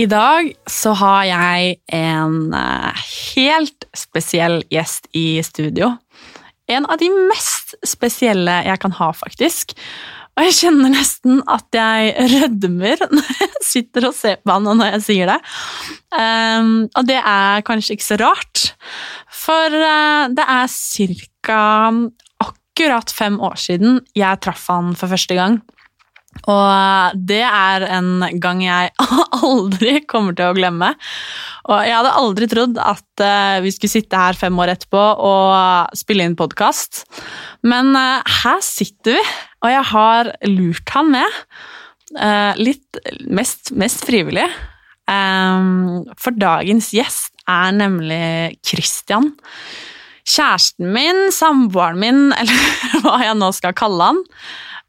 I dag så har jeg en eh, helt spesiell gjest i studio. En av de mest spesielle jeg kan ha, faktisk. Og jeg kjenner nesten at jeg rødmer når jeg sitter og ser på han og når jeg sier det. Um, og det er kanskje ikke så rart, for eh, det er ca. akkurat fem år siden jeg traff han for første gang. Og det er en gang jeg aldri kommer til å glemme. Og jeg hadde aldri trodd at eh, vi skulle sitte her fem år etterpå og spille inn podkast. Men eh, her sitter vi, og jeg har lurt han med. Eh, litt mest, mest frivillig. For dagens gjest er nemlig Christian. Kjæresten min, samboeren min, eller hva jeg nå skal kalle han.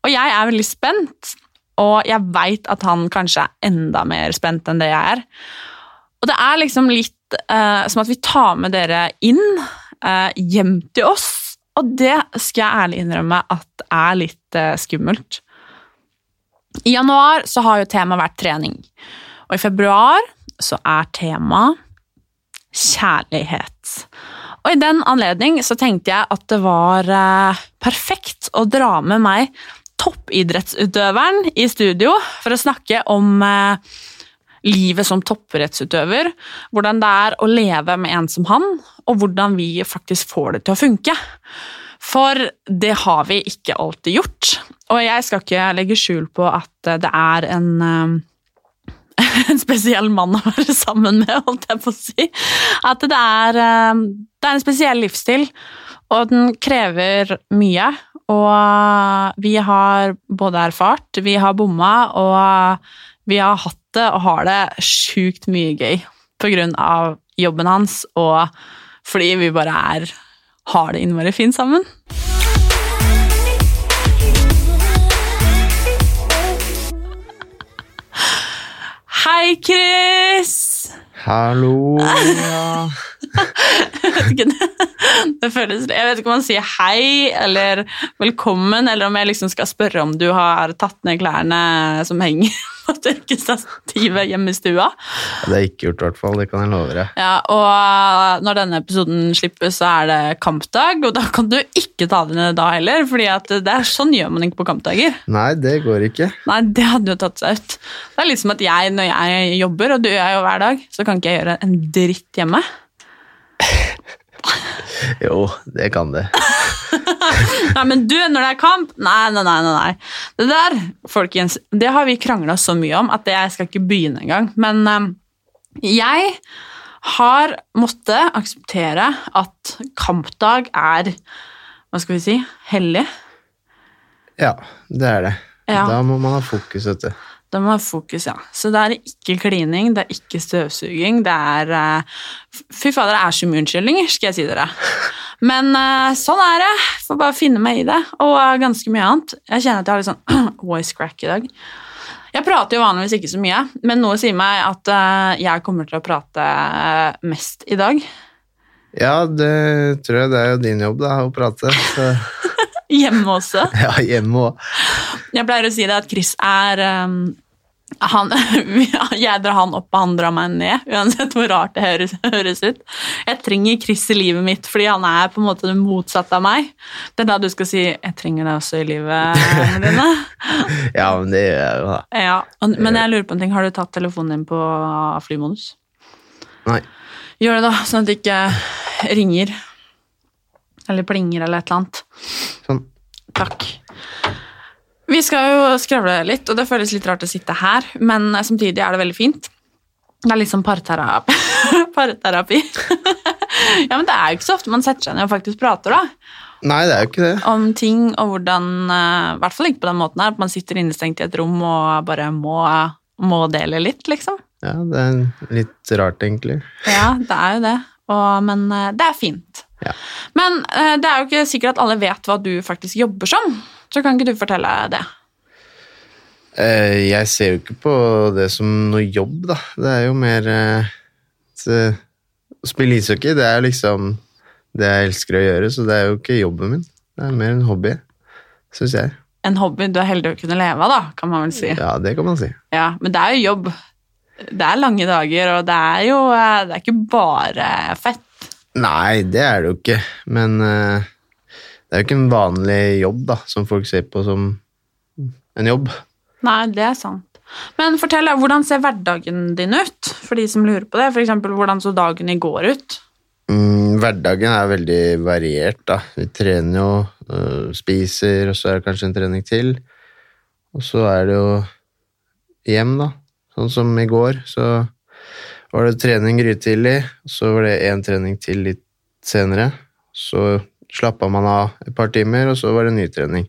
Og jeg er veldig spent, og jeg veit at han kanskje er enda mer spent enn det jeg er. Og det er liksom litt eh, som at vi tar med dere inn, eh, hjem til oss. Og det skal jeg ærlig innrømme at er litt eh, skummelt. I januar så har jo temaet vært trening, og i februar så er temaet kjærlighet. Og i den anledning så tenkte jeg at det var eh, perfekt å dra med meg toppidrettsutøveren i studio for å snakke om eh, livet som toppidrettsutøver, hvordan det er å leve med en som han, og hvordan vi faktisk får det til å funke. For det har vi ikke alltid gjort, og jeg skal ikke legge skjul på at det er en eh, en spesiell mann å være sammen med, holdt jeg på å si. At det er, eh, det er en spesiell livsstil, og den krever mye. Og vi har både erfart, vi har bomma, og vi har hatt det og har det sjukt mye gøy på grunn av jobben hans, og fordi vi bare er har det innmari fint sammen. Hei, Chris! Hallo, ja. Jeg vet føles, jeg vet ikke om man sier hei eller velkommen, eller om jeg liksom skal spørre om du har tatt ned klærne som henger på tørkestativet hjemme i stua. Det er ikke gjort, i hvert fall. Det kan jeg love deg. Ja, og når denne episoden slippes, så er det kampdag, og da kan du ikke ta det ned da heller, fordi det er sånn gjør man ikke på kampdager. Nei, det går ikke. Nei, det hadde jo tatt seg ut. Det er litt som at jeg, når jeg jobber, og det gjør jeg jo hver dag, så kan ikke jeg gjøre en dritt hjemme. Jo, det kan det. Nei, men du, når det er kamp Nei, nei, nei. nei. Det der, folkens, det har vi krangla så mye om at jeg skal ikke begynne engang. Men um, jeg har måttet akseptere at kampdag er Hva skal vi si? Hellig. Ja, det er det. Ja. Da må man ha fokus, vet du. Da må ha fokus, ja. Så det er ikke klining, det er ikke støvsuging, det er eh, Fy fader, det er så mye unnskyldninger, skal jeg si dere. Men eh, sånn er det. Får bare finne meg i det. Og eh, ganske mye annet. Jeg kjenner at jeg har litt sånn voice crack i dag. Jeg prater jo vanligvis ikke så mye, men noe sier meg at jeg kommer til å prate mest i dag. Ja, det tror jeg det er jo din jobb, da, å prate. Hjemme også. ja, hjemme òg. Jeg pleier å si det at Chris er um, han, jeg drar han opp, og han drar meg ned, uansett hvor rart det høres, høres ut. Jeg trenger Chris i livet mitt, fordi han er på en måte det motsatte av meg. Det er da du skal si 'jeg trenger deg også i livet', Emeline. Ja, men det gjør jeg jo, da. Ja, og- men jeg lurer på en ting. Har du tatt telefonen din på flymodus? Nei. Gjør det, da, sånn at det ikke ringer. Eller plinger eller et eller annet. Sånn. Takk. Vi skal jo skravle litt, og det føles litt rart å sitte her, men samtidig er det veldig fint. Det er litt som parterapi. parterapi. ja, men det er jo ikke så ofte man setter seg ned og faktisk prater, da. Nei, det er jo ikke det. Om ting og hvordan eh, I hvert fall ikke på den måten her, at man sitter innestengt i et rom og bare må, må dele litt, liksom. Ja, det er litt rart, egentlig. Ja, det er jo det. Og, men eh, det er fint. Ja. Men eh, det er jo ikke sikkert at alle vet hva du faktisk jobber som. Så kan ikke du fortelle det? Eh, Jeg ser jo ikke på det som noe jobb, da. Det er jo mer eh, Å spille ishockey, det er liksom det jeg elsker å gjøre, så det er jo ikke jobben min. Det er mer en hobby, syns jeg. En hobby du er heldig å kunne leve av, da, kan man vel si. Ja, det kan man si. Ja, Men det er jo jobb. Det er lange dager, og det er jo eh, det er ikke bare fett. Nei, det er det jo ikke, men eh, det er jo ikke en vanlig jobb, da, som folk ser på som en jobb. Nei, det er sant. Men fortell, hvordan ser hverdagen din ut, for de som lurer på det? Eksempel, hvordan så dagen i går ut? Mm, hverdagen er veldig variert, da. Vi trener jo, øh, spiser, og så er det kanskje en trening til. Og så er det jo hjem, da. Sånn som i går, så var det trening grytidlig, så var det én trening til litt senere. Så slappa man av et par timer, og så var det ny trening.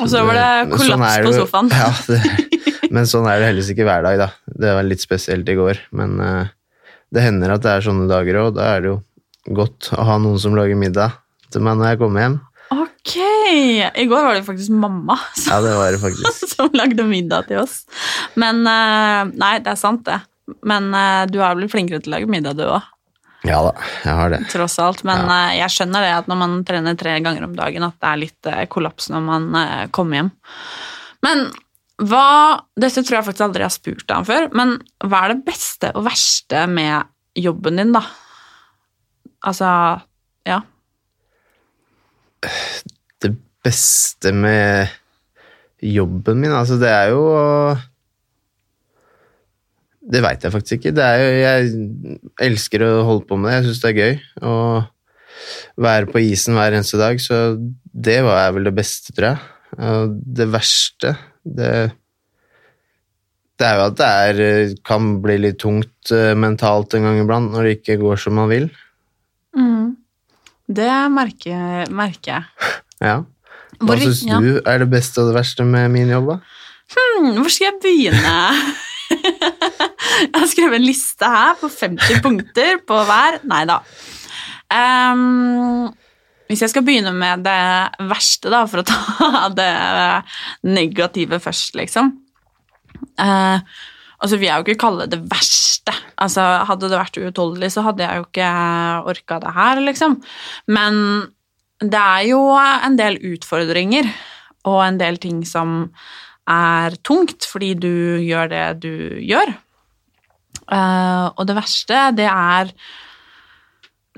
Og så var det sånn kollaps er på sofaen. Ja, det, men sånn er det heldigvis ikke hver dag, da. Det var litt spesielt i går, men uh, det hender at det er sånne dager òg. Da er det jo godt å ha noen som lager middag til meg når jeg kommer hjem. Ok! I går var det faktisk mamma som, Ja, det var det faktisk. som lagde middag til oss. Men eh, Nei, det er sant, det. Men eh, du er blitt flinkere til å lage middag, du òg. Ja da, jeg har det. tross alt. Men ja. jeg skjønner det at når man trener tre ganger om dagen, at det er litt eh, kollaps når man eh, kommer hjem. Men hva Dette tror jeg faktisk aldri jeg har spurt deg om før, men hva er det beste og verste med jobben din, da? Altså Ja. Det beste med jobben min, altså det er jo å Det veit jeg faktisk ikke. Det er jo, jeg elsker å holde på med det. Jeg syns det er gøy å være på isen hver eneste dag, så det var vel det beste, tror jeg. Det verste, det det er jo at det er, kan bli litt tungt eh, mentalt en gang iblant når det ikke går som man vil. Det merker, merker jeg. Ja. Hva syns ja. du er det beste og det verste med min jobb, da? Hmm, hvor skal jeg begynne? jeg har skrevet en liste her på 50 punkter på hver. Nei da. Um, hvis jeg skal begynne med det verste, da, for å ta det negative først, liksom uh, Altså, vil jeg jo ikke kalle det verste. Altså, hadde det vært uutholdelig, så hadde jeg jo ikke orka det her, liksom. Men det er jo en del utfordringer og en del ting som er tungt fordi du gjør det du gjør. Eh, og det verste, det er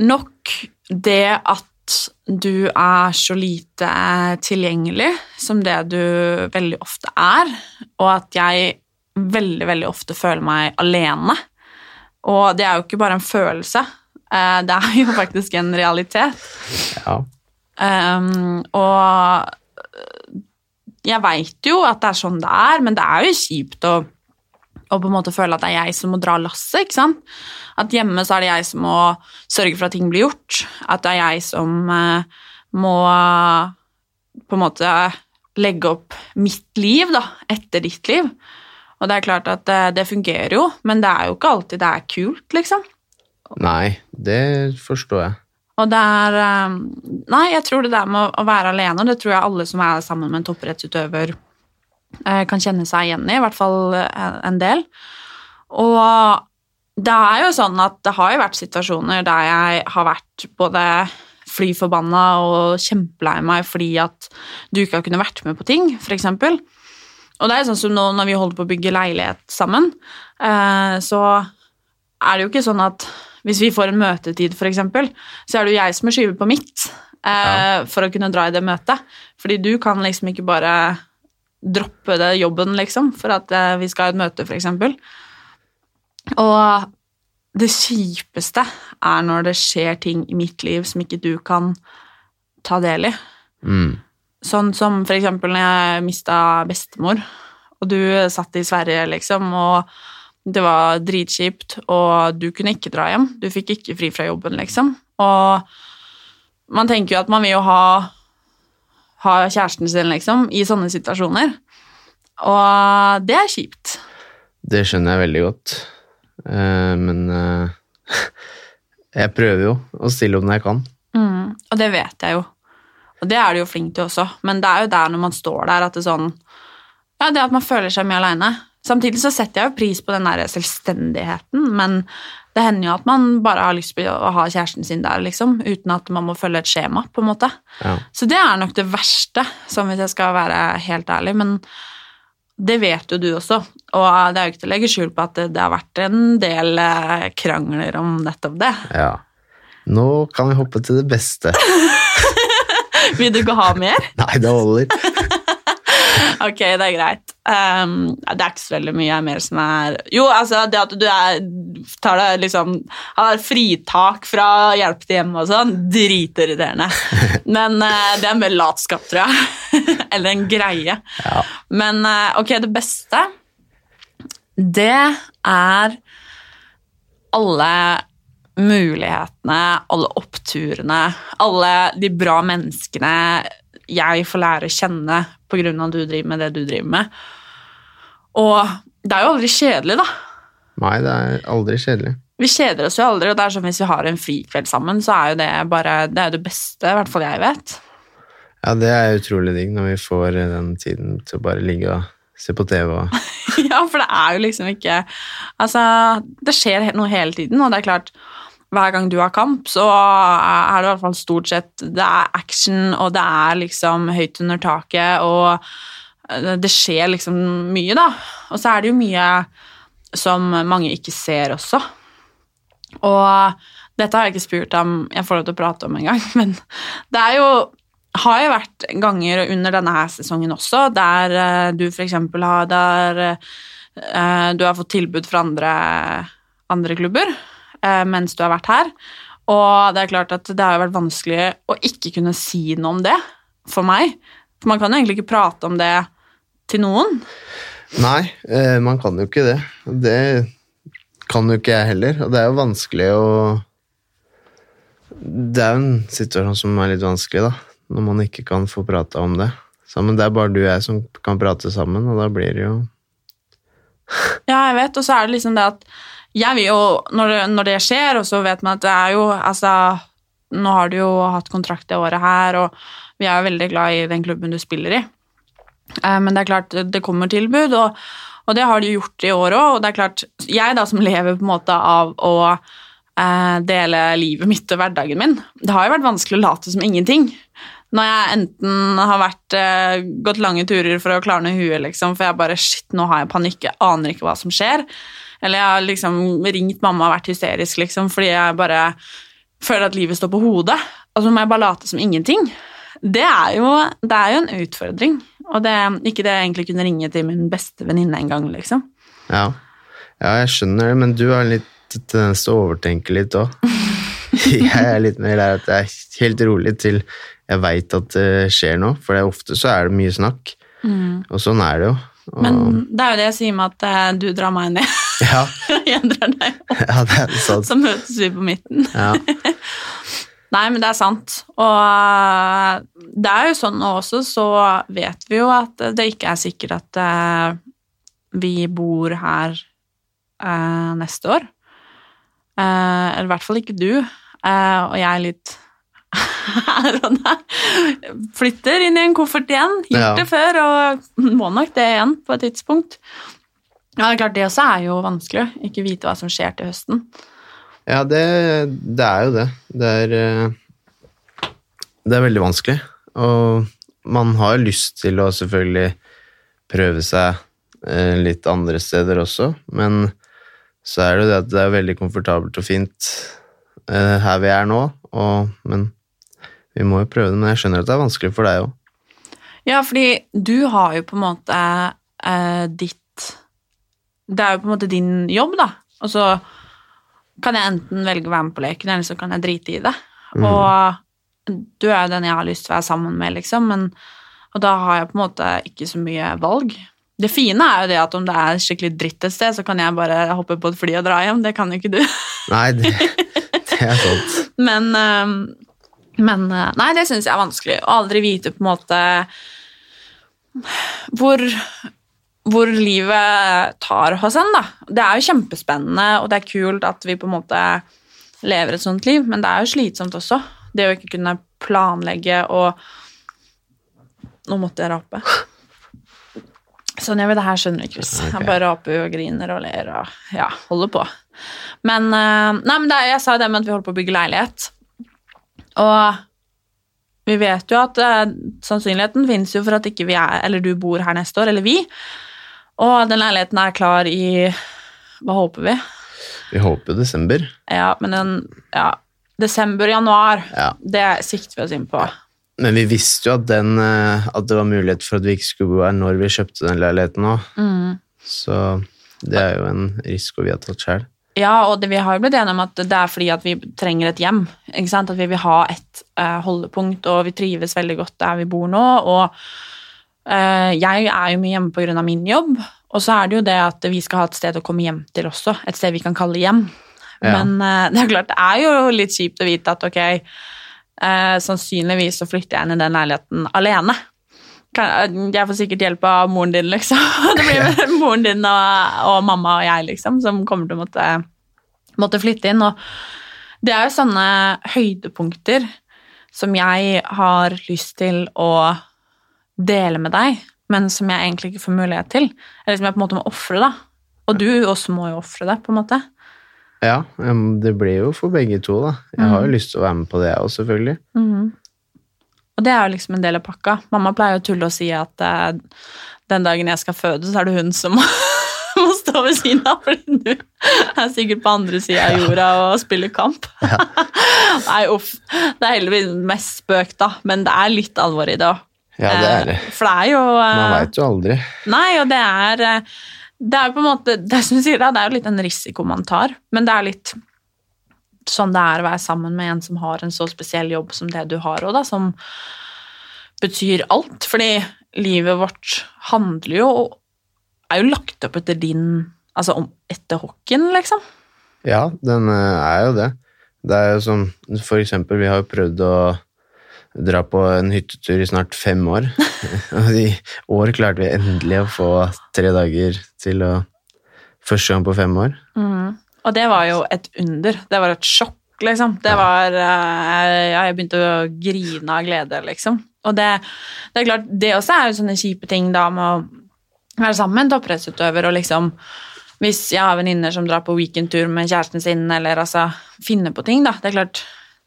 nok det at du er så lite tilgjengelig som det du veldig ofte er, og at jeg veldig, veldig ofte føler meg alene. Og det er jo ikke bare en følelse, eh, det er jo faktisk en realitet. Ja. Um, og jeg veit jo at det er sånn det er, men det er jo kjipt å, å på en måte føle at det er jeg som må dra lasset, ikke sant? At hjemme så er det jeg som må sørge for at ting blir gjort. At det er jeg som eh, må på en måte legge opp mitt liv da, etter ditt liv. Og det er klart at det, det fungerer jo, men det er jo ikke alltid det er kult, liksom. Nei, det forstår jeg. Og det er eh, Nei, jeg tror det der med å, være alene, og det tror jeg alle som er sammen med en topprettsutøver, eh, kan kjenne seg igjen i, i hvert fall eh, en del. Og det er jo sånn at det har jo vært situasjoner der jeg har vært både fly forbanna og kjempelei meg fordi at du ikke har kunnet vært med på ting, f.eks. Og det er sånn som nå når vi holder på å bygge leilighet sammen, så er det jo ikke sånn at hvis vi får en møtetid, eksempel, så er det jo jeg som må skyve på mitt eh, for å kunne dra i det møtet. Fordi du kan liksom ikke bare droppe det jobben, liksom, for at eh, vi skal ha et møte, eksempel. Og det kjipeste er når det skjer ting i mitt liv som ikke du kan ta del i. Mm. Sånn som for eksempel når jeg mista bestemor, og du satt i Sverige, liksom, og det var dritkjipt, og du kunne ikke dra hjem. Du fikk ikke fri fra jobben, liksom. Og man tenker jo at man vil jo ha, ha kjæresten sin, liksom, i sånne situasjoner. Og det er kjipt. Det skjønner jeg veldig godt. Uh, men uh, jeg prøver jo å stille opp når jeg kan. Mm, og det vet jeg jo. Og det er du jo flink til også, men det er jo der når man står der at det sånn Ja, det at man føler seg mye aleine. Samtidig så setter jeg jo pris på den der selvstendigheten, men det hender jo at man bare har lyst til å ha kjæresten sin der, liksom, uten at man må følge et skjema, på en måte. Ja. Så det er nok det verste, sånn hvis jeg skal være helt ærlig, men det vet jo du også, og det er jo ikke til å legge skjul på at det, det har vært en del eh, krangler om nettopp det. Ja. Nå kan vi hoppe til det beste. Vil du ikke ha mer? Nei, det holder. Ok, det er greit. Um, det er ikke så veldig mye mer som er Jo, altså, det at du er, tar deg liksom Har fritak fra hjelp til hjemme og sånn, dritirriterende. Men uh, det er mer latskap, tror jeg. Eller en greie. Ja. Men uh, ok, det beste, det er alle mulighetene, alle oppturene, alle de bra menneskene jeg får lære å kjenne på grunn av at du driver med det du driver med. Og det er jo aldri kjedelig, da. Nei, det er aldri kjedelig. Vi kjeder oss jo aldri, og det er sånn hvis vi har en frikveld sammen, så er jo det bare det, er jo det beste, i hvert fall jeg vet. Ja, det er utrolig digg når vi får den tiden til å bare ligge og se på TV og ja, for det er jo liksom ikke Altså, det skjer noe hele tiden, og det er klart hver gang du har kamp, så er det i hvert fall stort sett Det er action, og det er liksom høyt under taket, og eh, det skjer liksom mye, da. Og så er det jo mye som mange ikke ser også. Og dette har jeg ikke spurt om jeg får lov til å prate om engang, men det er jo har jo vært ganger under denne her sesongen også der eh, du eksempel har der eh, du har fått tilbud fra andre, andre klubber mens du har vært her. Og det er klart at det har vært vanskelig å ikke kunne si noe om det for meg. For man kan jo egentlig ikke prate om det til noen. Nei, eh, man kan jo ikke det. Det kan jo ikke jeg heller. Og det er jo vanskelig å Det er jo en situasjon som er litt vanskelig, da. Når man ikke kan få prata om det. sammen. det er bare du og jeg som kan prate sammen, og da blir det jo Ja, jeg vet, og så er det liksom det at jeg vil jo, når det, når det skjer, og så vet man at det er jo Altså, nå har du jo hatt kontrakt det året her, og vi er jo veldig glad i den klubben du spiller i. Eh, Men det er klart, det kommer tilbud, og, og det har de gjort i år òg. Og det er klart, jeg da som lever på en måte av å eh, dele livet mitt og hverdagen min, det har jo vært vanskelig å late som ingenting. Når jeg enten har vært, eh, gått lange turer for å klarne huet, liksom, for jeg bare Shit, nå har jeg panikk, jeg aner ikke hva som skjer. Eller jeg har liksom ringt mamma og vært hysterisk, liksom, fordi jeg bare føler at livet står på hodet. Og så må jeg bare late som ingenting. Det er jo, det er jo en utfordring. Og det, ikke det jeg egentlig kunne ringe til min beste venninne en gang, liksom. Ja. ja, jeg skjønner det, men du har litt tendens til å overtenke litt òg. Jeg er litt mer der at jeg er helt rolig til jeg veit at det skjer noe, for det ofte så er det mye snakk. Og sånn er det jo. Og, Men det er jo det jeg sier med at eh, du drar meg ned, ja, ja. Så møtes vi på midten. Ja. Nei, men det er sant. Og eh, det er jo sånn også, så vet vi jo at det ikke er sikkert at eh, vi bor her eh, neste år. Eller i hvert fall ikke du. Og jeg er litt her og der. Flytter inn i en koffert igjen. Gjort Ja. det før, og må nok det igjen på et tidspunkt. Ja, det er klart, det også er jo vanskelig. Ikke vite hva som skjer til høsten. Ja, det, det er jo det. Det er, eh, det er veldig vanskelig. Og man har lyst til å selvfølgelig prøve seg eh, litt andre steder også. Men så er det jo det at det er veldig komfortabelt og fint eh, her vi er nå. Og, men vi må jo prøve det. Men jeg skjønner at det er vanskelig for deg òg. Ja, fordi du har jo på en måte eh, ditt Det er jo på en måte din jobb, da. Og så kan jeg enten velge å være med på leken, eller så kan jeg drite i det. Og du er jo den jeg har lyst til å være sammen med, liksom, men, og da har jeg på en måte ikke så mye valg. Det fine er jo det at om det er skikkelig dritt et sted, så kan jeg bare hoppe på et fly og dra hjem. Det kan jo ikke du. Nei, det, det er sant. Men, eh, men eh, Nei, det syns jeg er vanskelig. Å aldri vite på en måte hvor, hvor livet tar hos en, da. Det er jo kjempespennende, og det er kult at vi på en måte lever et sånt liv, men det er jo slitsomt også. Det å ikke kunne planlegge og Nå måtte jeg rape. Sånn gjør vi det her, skjønner du, Chris. Jeg bare raper og griner og ler og ja, holder på. Men, eh, nei, men det, er- jeg sa jo det med at vi holder på å bygge leilighet. Og vi vet jo at eh, sannsynligheten finnes jo for at ikke vi er, eller du bor her neste år, eller vi. Og den leiligheten er klar i Hva håper vi? Vi håper desember. Ja, men den Ja, desember-januar. Ja. Det sikter vi oss inn på. Men vi visste jo at, den, eh, at det var mulighet for at vi ikke skulle bo her når vi kjøpte den leiligheten òg. Mm. Så det er jo en risiko vi har tatt sjøl. Ja, og det, vi har jo blitt enige om at det er fordi at vi trenger et hjem. At vi vil ha et eh, holdepunkt, og vi trives veldig godt der vi bor nå. Og jeg er jo mye hjemme pga. min jobb, og så er det jo det at vi skal ha et sted å komme hjem til også. Et sted vi kan kalle hjem. Ja. Men eh, det er klart, det er jo litt kjipt å vite at ok, eh, sannsynligvis så flytter jeg inn i den leiligheten alene. Jeg får sikkert hjelp av moren din, liksom. Det blir moren din og, og mamma og jeg, liksom, som kommer til å måtte, måtte flytte inn. Og det er jo sånne høydepunkter som jeg har lyst til å dele med deg, men som jeg egentlig ikke får mulighet til. Eller som jeg på en måte må ofre, da. Og du også må jo ofre det, på en måte. Ja, det blir jo for begge to, da. Jeg har jo lyst til å være med på det, òg, selvfølgelig. Og det er jo liksom en del av pakka. Mamma pleier å tulle og si at eh, den dagen jeg skal føde, så er det hun som må stå ved siden av, fordi du er sikkert på andre sida av jorda og spiller kamp. Nei, uff. Det er heldigvis mest spøk, da, men det er litt alvor i det òg. Ja, det er det. For det er jo eh, Man veit jo aldri. Nei, og det er eh, Det er på en måte Det som du sier, det er jo litt en risiko man tar, men det er litt sånn det er å være sammen med en som har en så spesiell jobb som det du har òg, da, som betyr alt. Fordi livet vårt handler jo Er jo lagt opp etter din Altså om, etter hockeyen, liksom. Ja, den eh, er jo det. Det er jo som For eksempel, vi har jo prøvd å dra på en hyttetur i snart fem år. Og i år klarte vi endelig å få tre dager til å Første gang på fem år. Og det var jo et under. Det var et sjokk, liksom. Det var Ja, Jeg begynte å grine av glede, liksom. Og det, det er klart, det også er jo sånne kjipe ting da med å være sammen med en toppidrettsutøver og liksom Hvis jeg har venninner som drar på weekendtur med kjæresten sin, eller altså finne på ting, da. Det er klart,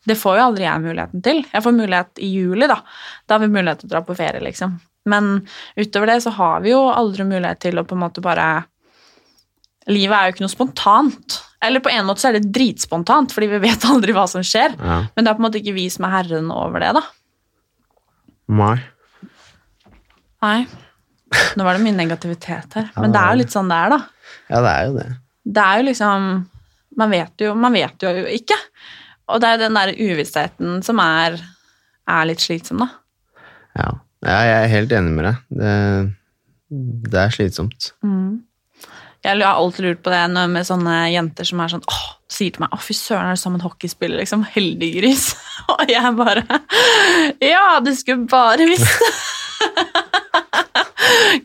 det får jo aldri jeg muligheten til. Jeg får mulighet i juli, da. Da har vi mulighet til å dra på ferie, liksom. Men utover det så har vi jo aldri mulighet til å på en måte bare Livet er jo ikke noe spontant. Eller på en måte så er det dritspontant, fordi vi vet aldri hva som skjer. Ja. Men det er på en måte ikke vi som er herren over det, da. Mai. Nei. Nå var det mye negativitet her. Men det er jo litt sånn det er, da. Ja, det er jo det. Det er jo liksom Man vet jo, man vet jo ikke. Og det er den der uvissheten som er, er litt slitsom, da. Ja. ja, jeg er helt enig med deg. Det, det er slitsomt. Jeg har alltid lurt på det når- med sånne jenter som er sånn åh, sier til meg 'Å, fy søren, er du som en hockeyspiller?' Liksom. Heldiggris. Og jeg bare Ja, du skulle bare visst det.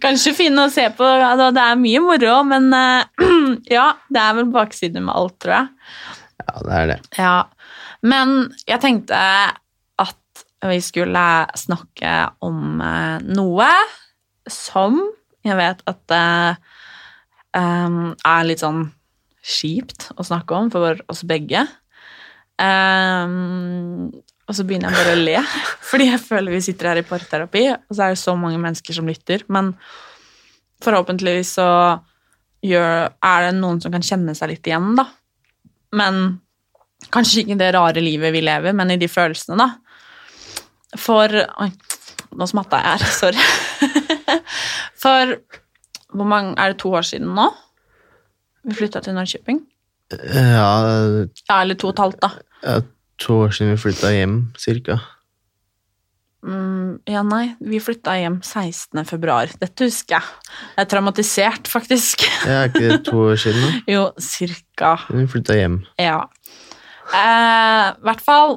Kanskje finne å se på. ja, Det er mye moro, men eh, ja, det er vel baksiden med alt, tror jeg. Ja, det er det. Ja, men jeg tenkte at vi skulle snakke om eh, noe som jeg vet at det er litt sånn kjipt å snakke om for oss begge. Og så begynner jeg bare å le, fordi jeg føler vi sitter her i parterapi, og så er det så mange mennesker som lytter. Men forhåpentligvis så gjør, er det noen som kan kjenne seg litt igjen, da. Men kanskje ikke det rare livet vi lever, men i de følelsene, da. For Oi, nå smatta jeg her. Sorry. For hvor mange Er det to år siden nå? Vi flytta til Norrköping? Ja, Ja, eller to og et halvt, da. ja, to år siden vi flytta hjem, cirka. Mm, ja, nei, vi flytta hjem 16. februar. Dette husker jeg. Jeg er traumatisert, faktisk. Ja, er ikke det to år siden, da? jo, cirka. Vi flytta hjem. Ja. Eh, hvert fall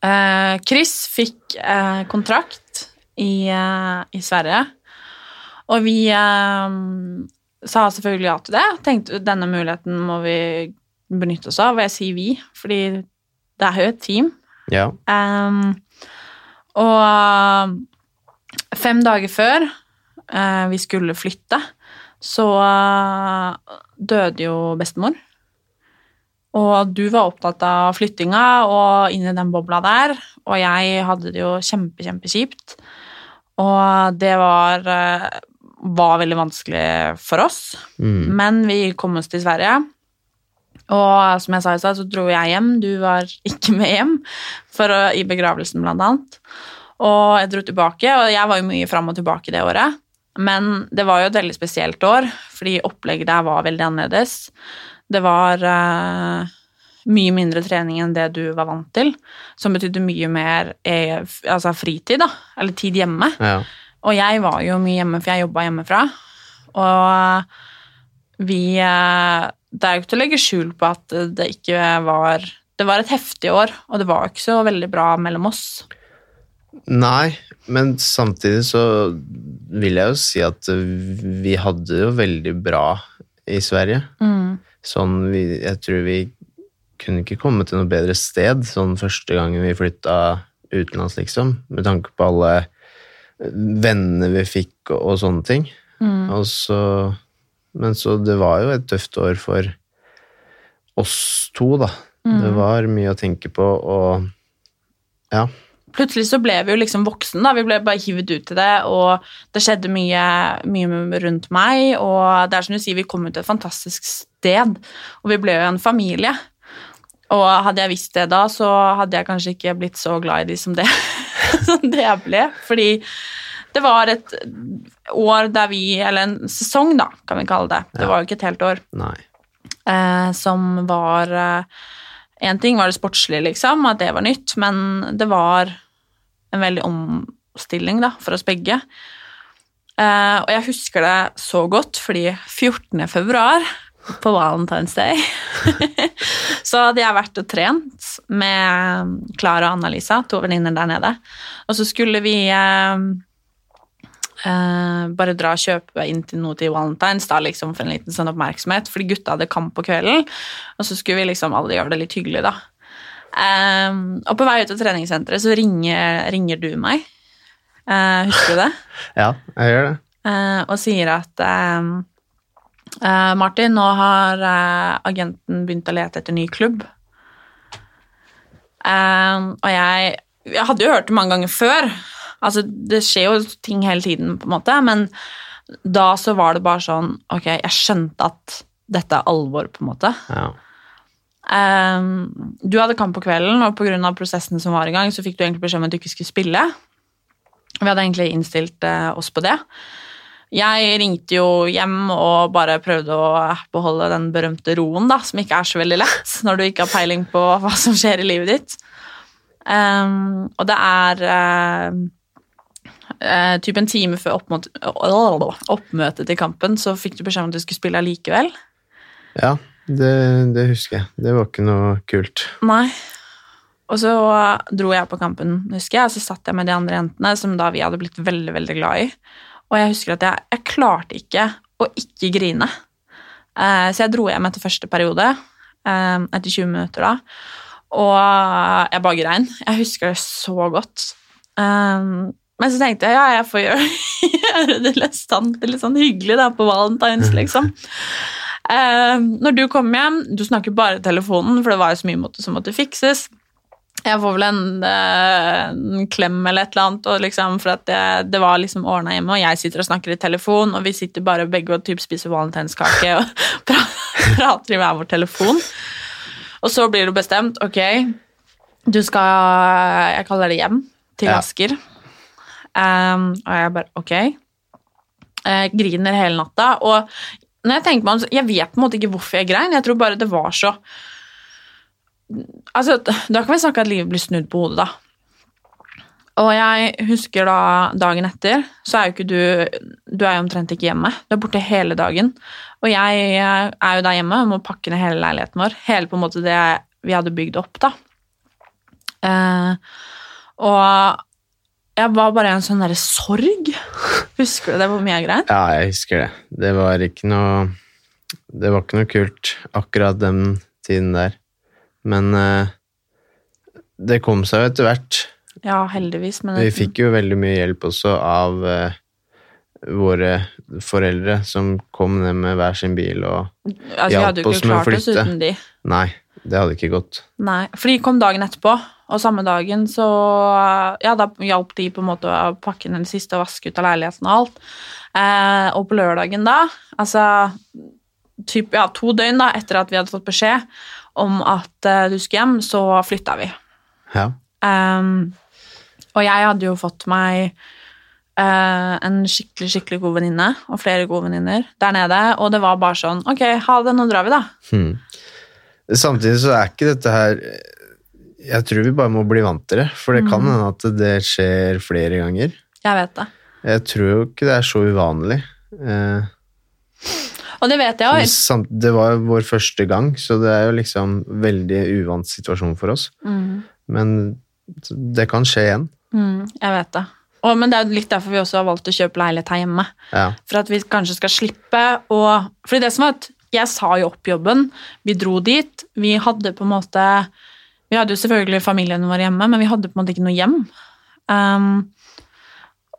eh, Chris fikk eh, kontrakt i, eh, i Sverige, og vi eh, sa selvfølgelig ja til det. Tenkte denne muligheten må vi benytte oss av, og jeg sier vi, fordi det er jo et team. Ja. Ehm, og fem dager før eh, vi skulle flytte, så eh, døde jo bestemor. Og du var opptatt av flyttinga og inn i den bobla der, og jeg hadde det jo kjempe, kjempekjipt. Og det var, eh, var veldig vanskelig for oss, Mm. men vi kom oss til Sverige. Og som jeg sa i stad, så dro jeg hjem. Du var ikke med hjem for i begravelsen, blant annet. Og jeg dro tilbake, og jeg var jo mye fram og tilbake det året. Men det var jo et veldig spesielt år, fordi opplegget der var veldig annerledes. Det var uh, mye mindre trening enn det du var vant til, som betydde mye mer eh, altså fritid, da, eller tid hjemme. ja. Og jeg var jo mye hjemme, for jeg jobba hjemmefra. Og vi eh, Det er jo ikke til å legge skjul på at det ikke var Det var et heftig år, og det var ikke så veldig bra mellom oss. Nei, men samtidig så vil jeg jo si at vi hadde det jo veldig bra i Sverige. Sånn, vi, jeg tror vi kunne ikke komme til noe bedre sted sånn første gangen vi flytta utenlands, liksom. Med tanke på alle vennene vi fikk og, og sånne ting. Og så, men så det var jo et tøft år for oss to, da. Det var mye å tenke på, og ja. Plutselig så ble vi jo liksom voksen, da. Vi ble bare hivd ut i det, og det skjedde mye, mye rundt meg. Og det er som du sier, vi kom ut til et fantastisk sted, og vi ble jo en familie. Og hadde jeg visst det da, så hadde jeg kanskje ikke blitt så glad i de som det, som det jeg ble. Fordi det var et år der vi Eller en sesong, da, kan vi kalle det. Det var jo ikke et helt år eh, som var Én ting var det sportslige, liksom, at det var nytt, men det var en veldig omstilling da, for oss begge. Eh, og jeg husker det så godt, fordi 14. februar, på Valentine's Day, så hadde jeg vært og trent med Klara og Anna-Lisa, to venninner der nede. Og så skulle vi eh, eh, bare dra og kjøpe inn til noe til Valentine's da, liksom, for en liten sånn oppmerksomhet, fordi gutta hadde kamp på kvelden, og så skulle vi liksom alle gjøre det litt hyggelig, da. Eh, og på vei ut av treningssenteret så ringer, ringer du meg. Eh, husker du det? Ja, jeg gjør det. Eh, og sier at Martin, nå har agenten begynt å lete etter ny klubb. Og jeg, jeg hadde jo hørt det mange ganger før. Altså, det skjer jo ting hele tiden, på en måte, men da så var det bare sånn Ok, jeg skjønte at dette er alvor, på en måte. Ja. Um, du hadde kamp på kvelden, og pga. prosessen som var i gang, så fikk du egentlig beskjed om at du ikke skulle spille. Vi hadde egentlig innstilt uh, oss på det. Jeg ringte jo hjem og bare prøvde å beholde den berømte roen, da, som ikke er så veldig lett når du ikke har peiling på hva som skjer i livet ditt. Um, og det er uh, uh, typ en time før oppmøte, oppmøtet til kampen, så fikk du beskjed om at du skulle spille allikevel. Ja, det, det husker jeg. Det var ikke noe kult. Nei. Og så dro jeg på kampen, husker jeg, og så satt jeg med de andre jentene, som da vi hadde blitt veldig, veldig glad i. Og jeg husker at jeg, jeg klarte ikke å ikke grine. Eh, så jeg dro hjem etter første periode, eh, etter 20 minutter da, og jeg bare grein. Jeg husker det så godt. Eh, men så tenkte jeg ja, jeg får gjøre, gjøre det litt stand, litt sånn hyggelig da, på valentines, liksom. Eh, når du kom hjem, du snakker bare i telefonen, for det var jo så mye måte som måtte fikses. Jeg får vel en, eh, en klem eller et eller annet, liksom, for at det, det var liksom ordna hjemme, og jeg sitter og snakker i telefon, og vi sitter bare begge og typ spiser valentinskake og prater i hver vår telefon. Og så blir det bestemt, ok, du skal Jeg kaller det hjem til Ja. Um, og jeg bare ok. Uh, griner hele natta. Og når jeg tenker meg om, Jeg vet på en måte ikke hvorfor jeg grein. Jeg tror bare det var så Altså, Da kan vi snakke at livet blir snudd på hodet, da. Og jeg husker da dagen etter, så er jo ikke du Du er jo omtrent ikke hjemme. Du er borte hele dagen. Og jeg er jo der hjemme og må pakke ned hele leiligheten vår. Hele på en måte det vi hadde bygd opp, da. Uh, og jeg var bare i en sånn derre sorg. Husker du det hvor mye jeg grein? Ja, jeg husker det. Det var ikke noe Det var ikke noe kult akkurat den tiden der. Men eh, det kom seg jo etter hvert. Ja, heldigvis. Men Vi fikk jo veldig mye hjelp også av eh, våre foreldre som kom ned med hver sin bil og altså, vi hjalp hadde jo ikke klart oss uten de. Nei, det hadde ikke gått. Nei, for de kom dagen etterpå, og samme dagen så Ja, da hjalp de på en måte å pakke ned det siste og vaske ut av leiligheten og alt. Eh, og på lørdagen da, altså typ, ja, to døgn da, etter at vi hadde fått beskjed om at eh, du skulle hjem, så flytta vi. Ja. Eh, og jeg hadde jo fått meg eh, en skikkelig, skikkelig god venninne, og flere gode venninner der nede, og det var bare sånn Ok, ha det, nå drar vi, da. Hmm. Samtidig så er ikke dette her Jeg tror vi bare må bli vant til det, for det kan hende at det skjer flere ganger. Jeg vet det. Jeg tror jo ikke det er så uvanlig. Eh, Og det vet jeg òg. det var jo vår første gang, så det er jo liksom veldig uvant situasjon for oss. Mm, Men det kan skje igjen. mm, jeg vet det. Og, men det er jo litt derfor vi også har valgt å kjøpe leilighet her hjemme. Ja. For at vi kanskje skal slippe å Fordi det som var at jeg sa jo opp jobben, vi dro dit, vi hadde på en måte Vi hadde jo selvfølgelig familien vår hjemme, men vi hadde på en måte ikke noe hjem. Um,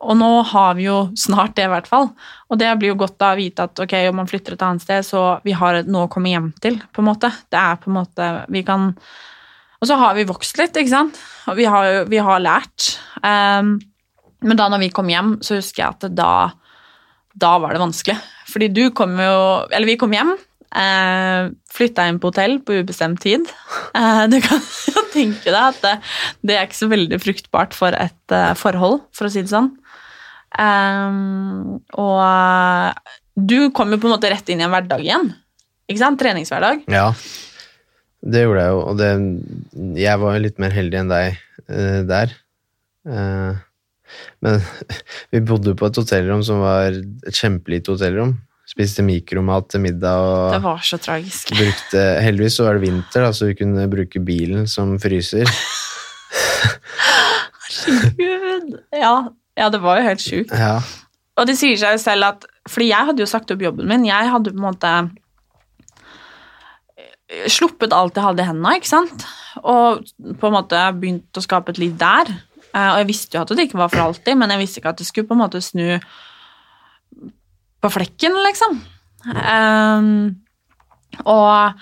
og nå har vi jo snart det, i hvert fall. Og det blir jo godt da å vite at ok, om man flytter et annet sted, så vi har noe å komme hjem til, på en måte. Det er på en måte Vi kan Og så har vi vokst litt, ikke sant. Og vi har, vi har lært. Um, men da når vi kom hjem, så husker jeg at da, da var det vanskelig. Fordi du kom jo Eller vi kom hjem. Eh, flytta inn på hotell på ubestemt tid. Eh, du kan jo tenke deg at det, det er ikke så veldig fruktbart for et eh, forhold, for å si det sånn. Eh, og du kom jo på en måte rett inn i en hverdag igjen. Ikke sant? Treningshverdag. ja. Det gjorde jeg jo, og det, jeg var jo litt mer heldig enn deg eh, der. Eh, men vi bodde på et hotellrom som var et kjempelite hotellrom. Spiste mikromat til middag Det var så tragisk. brukte Heldigvis så var det vinter, da, så vi kunne bruke bilen som fryser. Herregud. Ja, ja, det var jo helt sjukt. Ja, Og det sier seg jo selv at Fordi jeg hadde jo sagt opp jobben min. Jeg hadde på en måte eh, sluppet alt jeg hadde i hendene, ikke sant? Og på en måte begynt å skape et liv der. Eh, Og jeg visste jo at det ikke var for alltid, men jeg visste ikke at det skulle på en måte snu på flekken, liksom. Um, og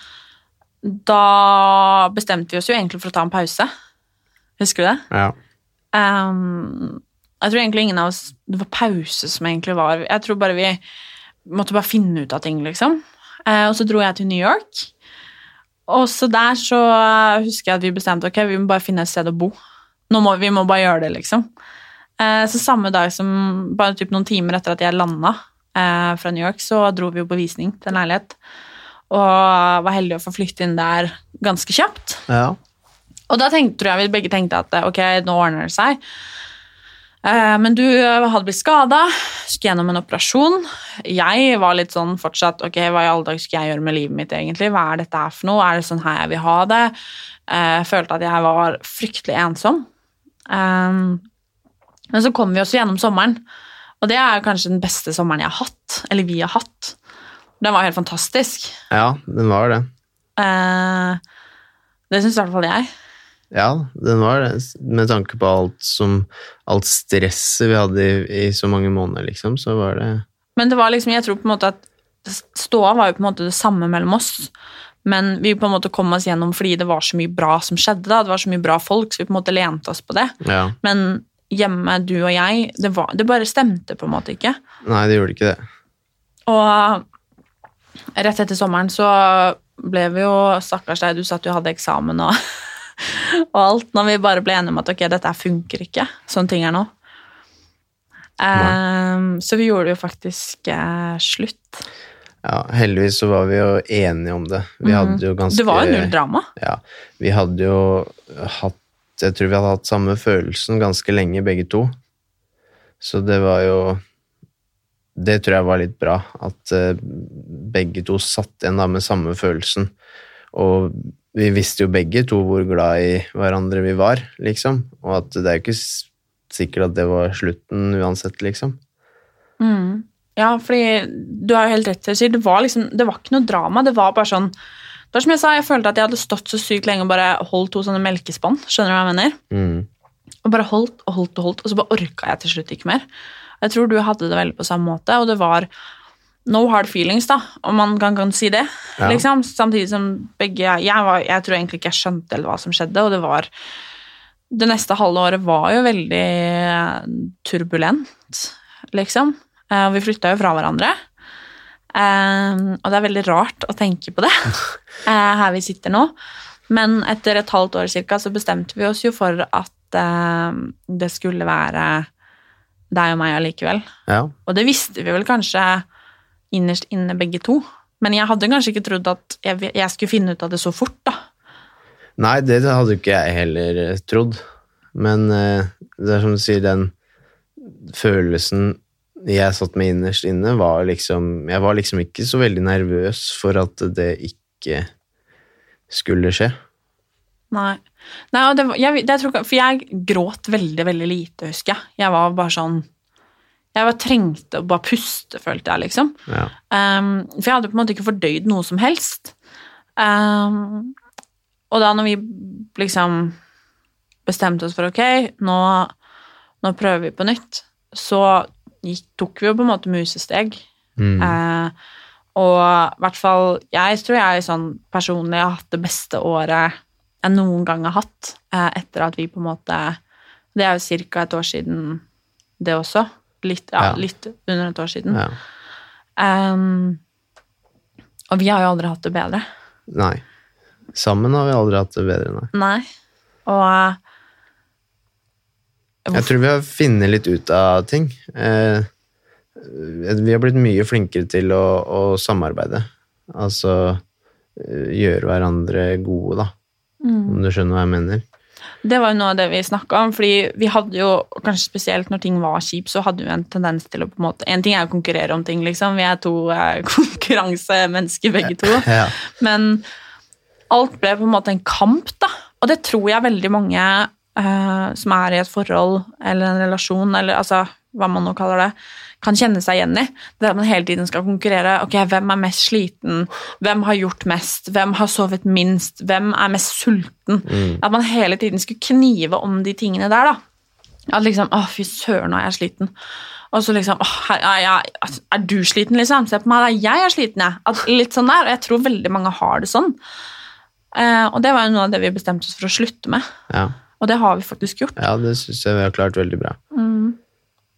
da bestemte vi oss jo egentlig for å ta en pause. Husker du det? ja. Ehm, jeg tror egentlig ingen av oss Det var pause som egentlig var Jeg tror bare vi måtte bare finne ut av ting, liksom. Eh, og så dro jeg til New York. Og så der så husker jeg at vi bestemte ok, vi må bare finne et sted å bo. Nå må, vi må bare gjøre det, liksom. Eh, så samme dag som Bare typ noen timer etter at jeg landa eh, fra New York, så dro vi jo på visning til en leilighet. Og var heldig å få flytte inn der ganske kjapt. ja. Og da tenkte, tror jeg vi begge tenkte at ok, nå ordner det seg. Eh, Men du hadde blitt skada, skulle gjennom en operasjon. Jeg var litt sånn fortsatt ok, hva i alle dager skal jeg gjøre med livet mitt, egentlig? Hva er dette her for noe? Er det sånn her jeg vil ha det? Eh, følte at jeg var fryktelig ensom. Eh, Men så kom vi også gjennom sommeren, og det er kanskje den beste sommeren jeg har hatt. Eller vi har hatt. Den var helt fantastisk. ja, den var det. Uh, Det syns i hvert fall jeg. Ja, den var det. Med tanke på alt som Alt stresset vi hadde i, i så mange måneder, liksom, så var det Men det var liksom, jeg tror på en måte at ståa var jo på en måte det samme mellom oss. Men vi på en måte kom oss gjennom fordi det var så mye bra som skjedde. da, Det var så mye bra folk, så vi på en måte lente oss på det. Ja. Men hjemme, du og jeg, det, var, det bare stemte på en måte ikke. Nei, det gjorde ikke det. Og rett etter sommeren så ble vi jo Stakkars deg, du sa at du hadde eksamen og, og alt. Når vi bare ble enige om at ok, dette funker ikke, sånn ting er nå. Um, så vi gjorde jo faktisk eh, slutt. Ja, heldigvis så var vi jo enige om det. Vi hadde jo ganske. Det var jo null drama. Ja, vi hadde jo hatt Jeg tror vi hadde hatt samme følelsen ganske lenge, begge to. Så det var jo Det tror jeg var litt bra, at eh, begge to satt igjen da med samme følelsen. Og vi visste jo begge to hvor glad i hverandre vi var, liksom. Og at det er jo ikke sikkert at det var slutten uansett, liksom. Mm. Ja, fordi du har jo helt rett til å si, det var liksom, det var ikke noe drama, det var bare sånn, det var som jeg sa, jeg følte at jeg hadde stått så sykt lenge og bare holdt to sånne melkespann, skjønner du hva jeg mener? Mm. Og bare holdt og holdt og holdt, og så bare orka jeg til slutt ikke mer. Jeg tror du hadde det veldig på samme måte, og det var no hard feelings, da, om man kan, kan si det. Ja. Liksom. Samtidig som begge jeg, var, jeg tror egentlig ikke jeg skjønte eller hva som skjedde, og det var Det neste halve året var jo veldig turbulent, liksom. Eh, Og vi flytta jo fra hverandre. Eh, og det er veldig rart å tenke på det eh, her vi sitter nå. Men etter et halvt år cirka, så bestemte vi oss jo for at det skulle være deg og meg allikevel. Ja. Og det visste vi vel kanskje innerst inne begge to. Men jeg hadde kanskje ikke trodd at jeg, jeg skulle finne ut av det så fort, da. Nei, det hadde ikke jeg heller trodd. Men det er som du sier, den følelsen jeg satt med innerst inne, var liksom Jeg var liksom ikke så veldig nervøs for at det ikke skulle skje. Nei. Nei og det, jeg, det, jeg tror, for jeg gråt veldig, veldig lite, husker jeg. Jeg var bare sånn Jeg var trengte å bare puste, følte jeg, liksom. Ja. Um, for jeg hadde på en måte ikke fordøyd noe som helst. Um, og da når vi liksom bestemte oss for ok, nå, nå prøver vi på nytt, så gikk, tok vi jo på en måte musesteg. Mm. Eh, og i hvert fall jeg tror jeg sånn personlig har hatt det beste året jeg noen gang har hatt, eh, etter at vi på en måte Det er jo ca. et år siden, det også. Litt, ja, Ja. litt under et år siden. ja. Um, og vi har jo aldri hatt det bedre. Nei. Sammen har vi aldri hatt det bedre, nei. Nei. Og Jeg tror vi har funnet litt ut av ting. Eh, vi har blitt mye flinkere til å, å samarbeide. Altså eh, gjøre hverandre gode, da. Om du skjønner hva jeg mener. det var jo noe av det vi snakka om, fordi vi hadde jo, kanskje spesielt når ting var kjipt, så hadde vi en tendens til å på en måte En ting er å konkurrere om ting, liksom. Vi er to eh, konkurransemennesker begge to. Ja. Men alt ble på en måte en kamp, da. Og det tror jeg veldig mange eh, som er i et forhold eller en relasjon, eller altså hva man nå kaller det, kan kjenne seg igjen i. Det at man hele tiden skal konkurrere. Ok, hvem er mest sliten? Hvem har gjort mest? Hvem har sovet minst? Hvem er mest sulten? At man hele tiden skulle knive om de tingene der, da. At liksom Å, fy søren, nå er jeg sliten. Og så liksom åh, er, jeg, er du sliten, liksom? Se på meg, da. Jeg er sliten, jeg. At, litt sånn der. Og jeg tror veldig mange har det sånn. Eh, og det var jo noe av det vi bestemte oss for å slutte med. Ja. Og det har vi faktisk gjort. ja, det syns jeg vi har klart veldig bra.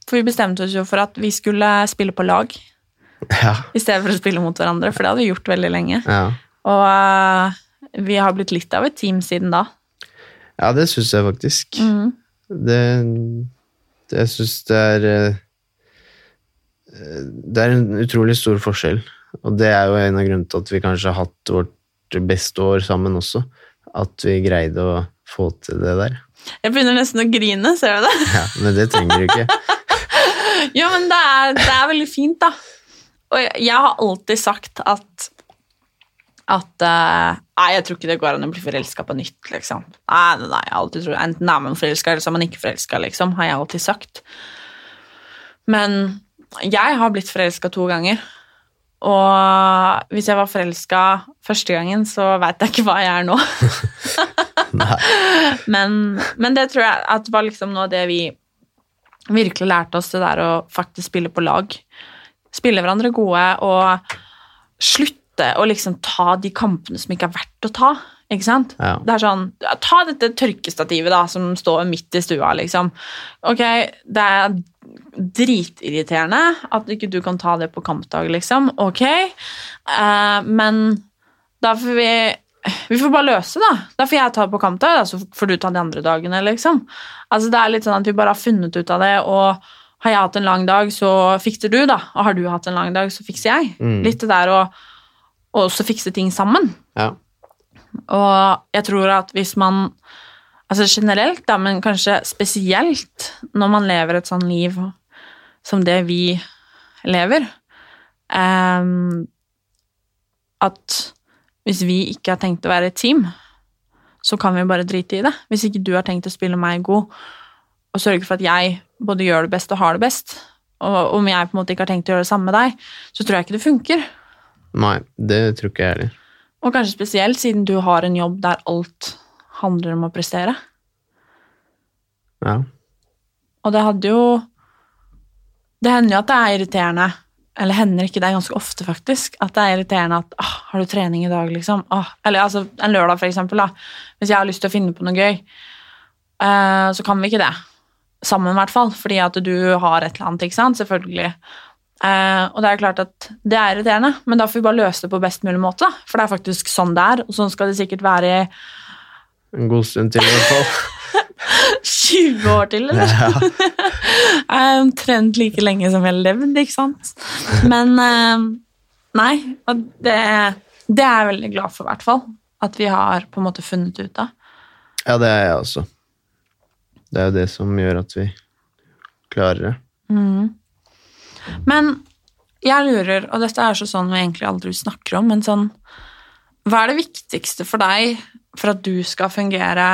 For vi bestemte oss jo for at vi skulle spille på lag Ja. i stedet for å spille mot hverandre, for det hadde vi gjort veldig lenge. Ja, Og uh, vi har blitt litt av et team siden da. ja det syns jeg faktisk. Det, det Jeg syns det er eh, Det er en utrolig stor forskjell. Og det er jo en av grunnene til at vi kanskje har hatt vårt beste år sammen også. At vi greide å få til det der. Jeg begynner nesten å grine, ser du det? Ja, Men det trenger du ikke. Ja, men det er, det er veldig fint, da. Og jeg, jeg har alltid sagt at at uh, Nei, jeg tror ikke det går an å bli forelska på nytt, liksom. Nei, nei, nei, jeg alltid tror, Enten er man forelska, eller så er man ikke forelska, liksom, har jeg alltid sagt. Men jeg har blitt forelska to ganger. Og hvis jeg var forelska første gangen, så veit jeg ikke hva jeg er nå. men, men det tror jeg at var liksom noe av det vi virkelig lærte oss, det der å faktisk spille på lag. Spille hverandre gode og slutte å liksom ta de kampene som ikke er verdt å ta. Ikke sant? Ja. Det er sånn, Ta dette tørkestativet da, som står midt i stua, liksom. Ok, det er dritirriterende at ikke du kan ta det på kampdag, liksom. Ok, uh, men da får vi vi får bare løse det. da. Da får jeg ta det på kamp, da, så får du ta de andre dagene. liksom. Altså Det er litt sånn at vi bare har funnet ut av det, og har jeg hatt en lang dag, så fikser du, da. Og har du hatt en lang dag, så fikser jeg. Mm. Litt det der å å også fikse ting sammen. Ja. Og jeg tror at hvis man Altså generelt, da, men kanskje spesielt når man lever et sånn liv som det vi lever um, At hvis vi ikke har tenkt å være et team, så kan vi bare drite i det. Hvis ikke du har tenkt å spille meg god og sørge for at jeg både gjør det best og har det best, og om jeg på en måte ikke har tenkt å gjøre det samme med deg, så tror jeg ikke det funker. Nei, det tror ikke jeg heller. Og kanskje spesielt siden du har en jobb der alt handler om å prestere. Ja. Og det hadde jo Det hender jo at det er irriterende, eller hender ikke det ganske ofte, faktisk, at det er irriterende at ah, 'Har du trening i dag?' liksom. Ah, eller altså en lørdag, for eksempel. Da. Hvis jeg har lyst til å finne på noe gøy, eh, så kan vi ikke det. Sammen, i hvert fall. Fordi at du har et eller annet, ikke sant. Selvfølgelig. Eh, og det er klart at det er irriterende, men da får vi bare løse det på best mulig måte. da. For det er faktisk sånn det er, og sånn skal det sikkert være i En god stund til, i hvert fall. 20 år til, eller? Jeg er omtrent like lenge som jeg har levd, ikke sant? Men eh, nei, og det, det er jeg veldig glad for, i hvert fall. At vi har på en måte funnet ut av. Ja, det er jeg også. Det er jo det som gjør at vi klarer det. Men jeg lurer, og dette er så sånn vi egentlig aldri snakker om, men sånn Hva er det viktigste for deg for at du skal fungere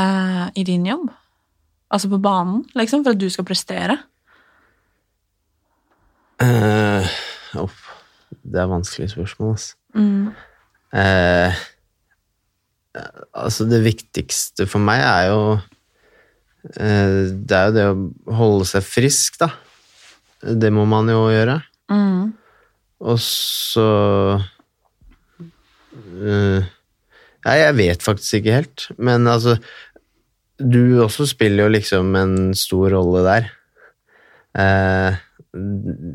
uh, i din jobb? Altså på banen, liksom, for at du skal prestere? Uh, opp. det er vanskelige spørsmål, altså. Eh, altså, det viktigste for meg er jo uh, Det er jo det å holde seg frisk, da. Det må man jo gjøre. Og så eh, Nei, jeg vet faktisk ikke helt, men altså Du også spiller jo liksom en stor rolle der. Uh,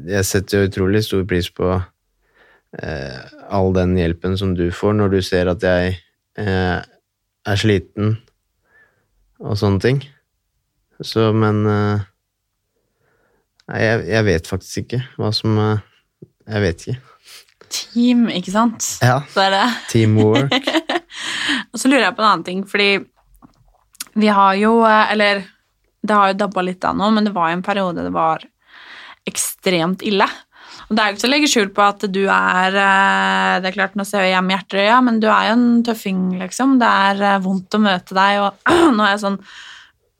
jeg setter jo utrolig stor pris på uh, all den hjelpen som du får når du ser at jeg er sliten og sånne ting. Så, men Nei, jeg, jeg vet faktisk ikke hva som Jeg vet ikke. Team, ikke sant? Ja. Så det. Teamwork. Og så lurer jeg på en annen ting, fordi vi har jo eh, Eller det har jo dabba litt av nå, men det var en periode det var ekstremt ille. Og det er jo ikke til å legge skjul på at du er eh, Det er klart, nå ser jeg med hjertet ja, men du er jo en tøffing, liksom. Det er eh, vondt å møte deg, og nå er jeg sånn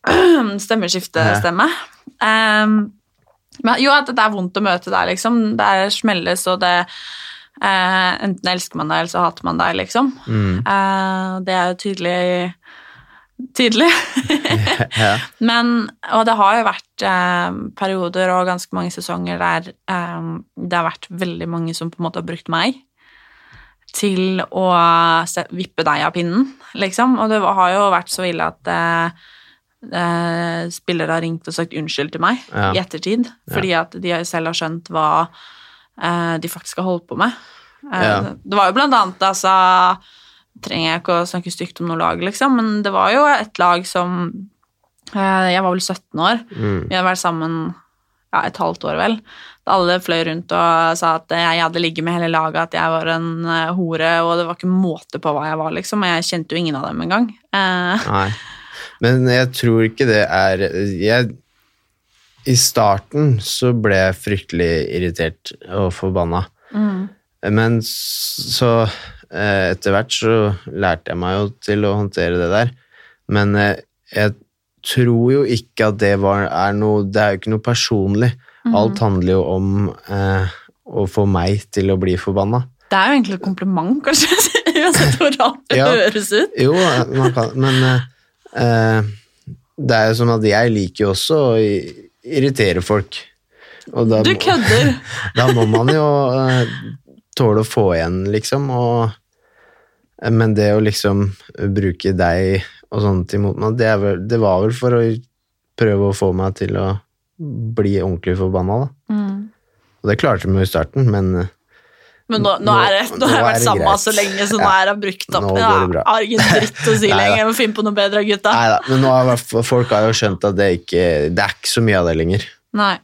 stemmeskiftestemme. Um, men jo, at det er vondt å møte deg, liksom. Det er smelles, og det eh, Enten elsker man deg, eller så hater man deg, liksom. Eh, det er jo tydelig Tydelig. yeah. Men, og det har jo vært eh, perioder og ganske mange sesonger der eh, det har vært veldig mange som på en måte har brukt meg til å se, vippe deg av pinnen, liksom. Og det har jo vært så ille at eh, eh, spillere har ringt og sagt unnskyld til meg Ja. i ettertid, fordi at de selv har skjønt hva de faktisk har holdt på med. Eh, Ja. Det var jo blant annet, altså Trenger jeg ikke å snakke stygt om noe lag, liksom, men det var jo et lag som eh, Jeg var vel 17 år. Mm. Vi hadde vært sammen ja, et halvt år, vel. Da alle fløy rundt og sa at jeg hadde ligget med hele laget, at jeg var en eh, hore, og det var ikke måte på hva jeg var, liksom. Og jeg kjente jo ingen av dem engang. Eh, Nei. Men jeg tror ikke det er jeg, I starten så ble jeg fryktelig irritert og forbanna. Men så eh, etter hvert så lærte jeg meg jo til å håndtere det der. Men eh, jeg tror jo ikke at det var, er noe Det er jo ikke noe personlig. Alt handler jo om eh, å få meg til å bli forbanna. det er jo egentlig et kompliment, kanskje, uansett hvor rart det Ja. høres ut. Jo, man kan, men eh, eh, det er jo sånn at jeg liker jo også å irritere folk. Og da Du kødder! Da må man jo uh, tåle å få igjen, liksom, og Men det å liksom bruke deg og sånt imot meg, det, er vel, det var vel for å prøve å få meg til å bli ordentlig forbanna, da. Mm. Og det klarte vi jo i starten, men eh, Men nå, nå, er det, nå har jeg vært sammen greit. så lenge, så nå er jeg brukt opp. Ja, har ingen dritt å si lenger. Jeg må finne på noe bedre, gutta. Neida. men nå har folk har jo skjønt at det ikke Det er ikke så mye av det lenger. Nei.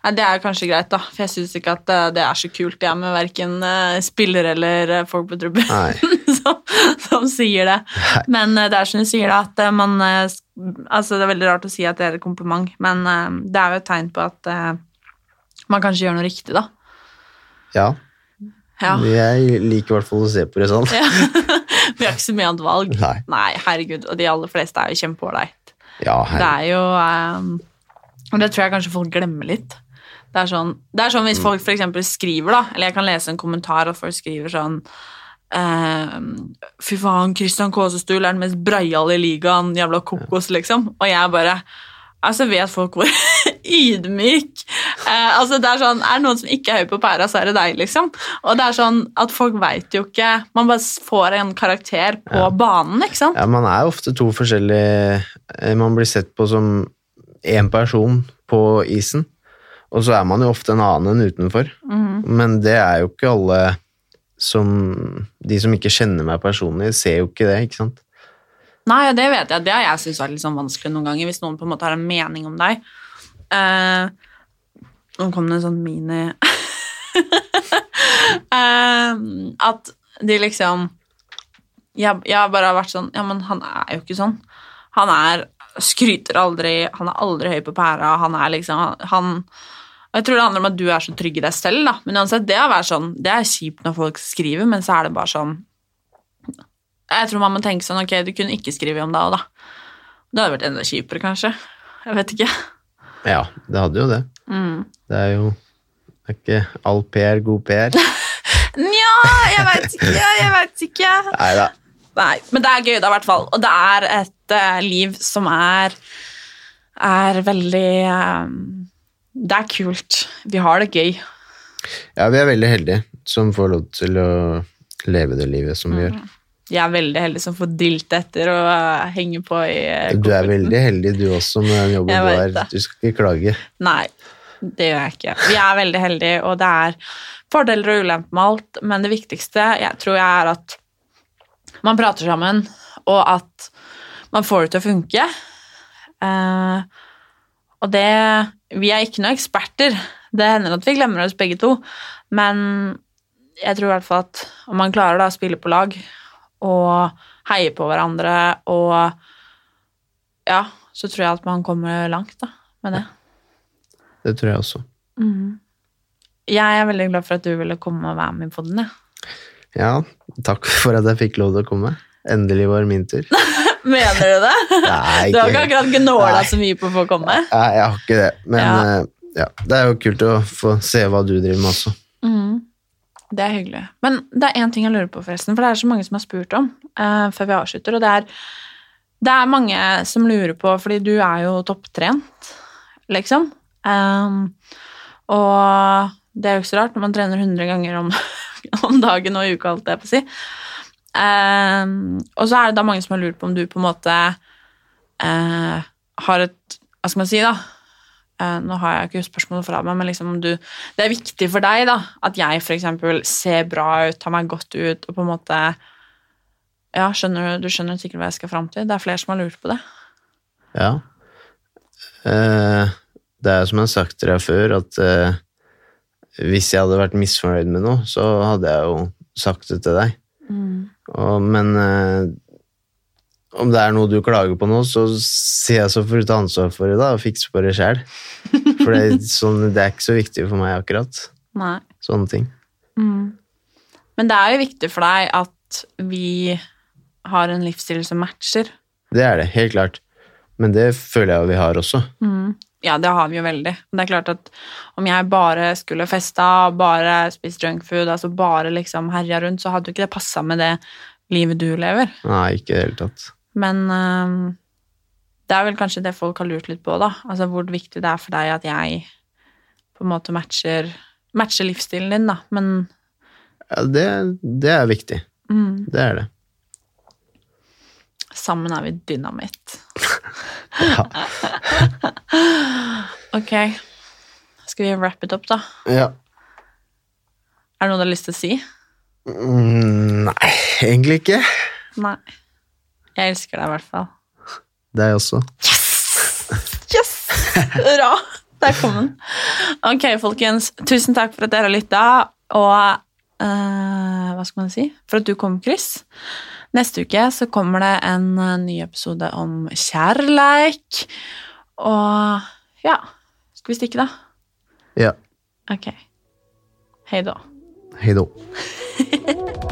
Nei, Det er kanskje greit, da. For jeg syns ikke at eh, det er så kult, jeg, med verken spillere eller eh, folk på trubben som, som sier det. Men eh, det er som du sier, da, at eh, man eh, Altså, det er veldig rart å si at det er et kompliment, men eh, det er jo et tegn på at eh, man kanskje gjør noe riktig, da. Ja, Ja. jeg liker i hvert fall å se på det sånn. Ja. Vi har ikke så mye annet valg. Nei. herregud. Og de aller fleste er jo kjempeålreit. Ja, Det er jo um, Og det tror jeg kanskje folk glemmer litt. Det er sånn, det er sånn hvis folk for eksempel skriver, da, eller jeg kan lese en kommentar, og folk skriver sånn ehm, Fy faen, Christian Kåsestul er den mest breiale i ligaen, jævla kokos, liksom. Og jeg bare Altså, vet folk hvor ydmyk eh, Altså, det er sånn Er det noen som ikke er høy på pæra, så er det deg, liksom. Og det er sånn at folk veit jo ikke Man bare får en karakter på banen, ikke sant? Ja, man er ofte to forskjellige eh, Man blir sett på som én person på isen, og så er man jo ofte en annen enn utenfor. Mm. Men det er jo ikke alle som De som ikke kjenner meg personlig, ser jo ikke det, ikke sant? Nei, det vet jeg. Det har jeg syntes vært litt sånn vanskelig noen ganger, hvis noen på en måte har en mening om deg. Eh, nå kom det en sånn mini eh, At de liksom jeg, jeg bare har vært sånn Ja, men han er jo ikke sånn. Han er Skryter aldri, han er aldri høy på pæra, han er liksom Han Jeg tror det handler om at du er så trygg i deg selv, da. Men uansett, det, å være sånn, det er kjipt når folk skriver, men så er det bare sånn jeg tror man må tenke sånn, ok, du kunne ikke skrive om det òg, da. Det hadde vært enda kjipere, kanskje. Jeg vet ikke. Ja, det hadde jo det. Mm. Det er jo det er ikke all PR god PR. Nja, jeg veit ikke, jeg veit ikke. Nei da. Nei, men det er gøy, da, i hvert fall. Og det er et uh, liv som er er veldig eh, Det er kult. Vi har det gøy. Ja, vi er veldig heldige som får lov til å leve det livet som vi gjør. Jeg er veldig heldig som får dilte etter og henge på i eh, Du er veldig heldig du også med den jobben du har. Du skal ikke klage. Nei, det gjør jeg ikke. Vi er veldig heldige, og det er fordeler og ulemper med alt, men det viktigste jeg tror jeg er at man prater sammen, og at man får det til å funke. Eh, og det Vi er ikke noen eksperter. Det hender at vi glemmer oss begge to, men jeg tror i hvert fall at om man klarer da å spille på lag og heie på hverandre og Ja, så tror jeg at man kommer langt da, med det. Det tror jeg også. Mm. Jeg er veldig glad for at du ville komme og være med i den, jeg. Ja, takk for at jeg fikk lov til å komme. Endelig var min tur. Mener du det? Nei, Du har ikke ikke akkurat gnåla så mye på å få komme? Nei, jeg har ikke det. Men Ja. eh, ja, det er jo kult å få se hva du driver med også. Det er hyggelig. Men det er én ting jeg lurer på, forresten, for det er så mange som har spurt om uh, før vi avslutter, og det er Det er mange som lurer på, fordi du er jo topptrent, liksom. Um, og det er jo ikke så rart når man trener 100 ganger om, om dagen og i uka, det jeg på si. Um, og så er det da mange som har lurt på om du på en måte uh, har et Hva skal man si, da? Eh, nå har jeg ikke spørsmålet fra meg, men liksom du Det er viktig for deg da, at jeg eksempel ser bra ut, tar meg godt ut, og på en måte Ja, skjønner du, du skjønner sikkert hva jeg skal fram til? Det er flere som har lurt på det. Ja. Eh, det er som jeg har sagt til deg før, at eh, hvis jeg hadde vært misfornøyd med noe, så hadde jeg jo sagt det til deg. Og, men eh, om det er noe du klager på nå, så sier jeg så for å ta ansvar for det da, og fikse på det sjøl. For det, sånn, det er ikke så viktig for meg akkurat. Nei. Sånne ting. Mm. Men det er jo viktig for deg at vi har en livsstil som matcher. Det er det, helt klart. Men det føler jeg jo vi har også. Mm. Ja, det har vi jo veldig. Det er klart at om jeg bare skulle festa, bare spist junkfood, altså bare liksom herja rundt, så hadde jo ikke det passa med det livet du lever. Nei, ikke i det hele tatt. Men øhm, det er vel kanskje det folk har lurt litt på, da. Altså hvor viktig det er for deg at jeg på en måte matcher, matcher livsstilen din, da. Men Ja, det, det er viktig. mm, Det er det. sammen er vi dynamitt. ok. Skal vi wrap it up, da? Ja. Er det noe du har lyst til å si? Mm, nei, egentlig ikke. Nei. Jeg elsker deg i hvert fall. Deg også. Yes! Bra! Der kom den. Ok, folkens. Tusen takk for at dere har lytta, og uh, hva skal man si? For at du kom, Chris. Neste uke så kommer det en eh, ny episode om kjærleik. Og ja Skal vi stikke, da? Ja. Ok. Hei da. Hei då.